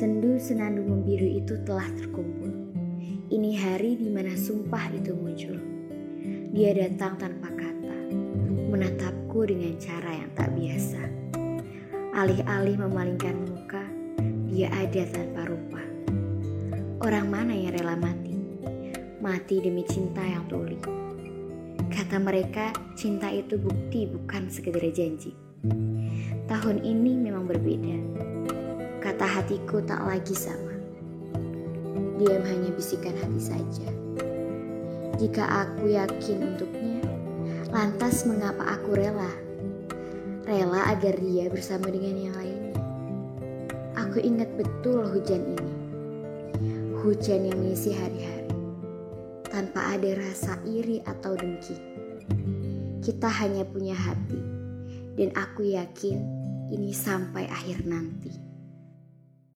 Sendu senandung membiru itu telah terkumpul. Ini hari di mana sumpah itu muncul. Dia datang tanpa kata, menatapku dengan cara yang tak biasa. Alih-alih memalingkan muka, dia ada tanpa rupa. Orang mana yang rela mati? Mati demi cinta yang tuli. Kata mereka, cinta itu bukti bukan sekedar janji. Tahun ini memang berbeda. Kata hatiku tak lagi sama. Diam hanya bisikan hati saja. Jika aku yakin untuknya, lantas mengapa aku rela? Rela agar dia bersama dengan yang lainnya. Aku ingat betul hujan ini. Hujan yang mengisi hari-hari. Tanpa ada rasa iri atau dengki. Kita hanya punya hati. Dan aku yakin ini sampai akhir nanti.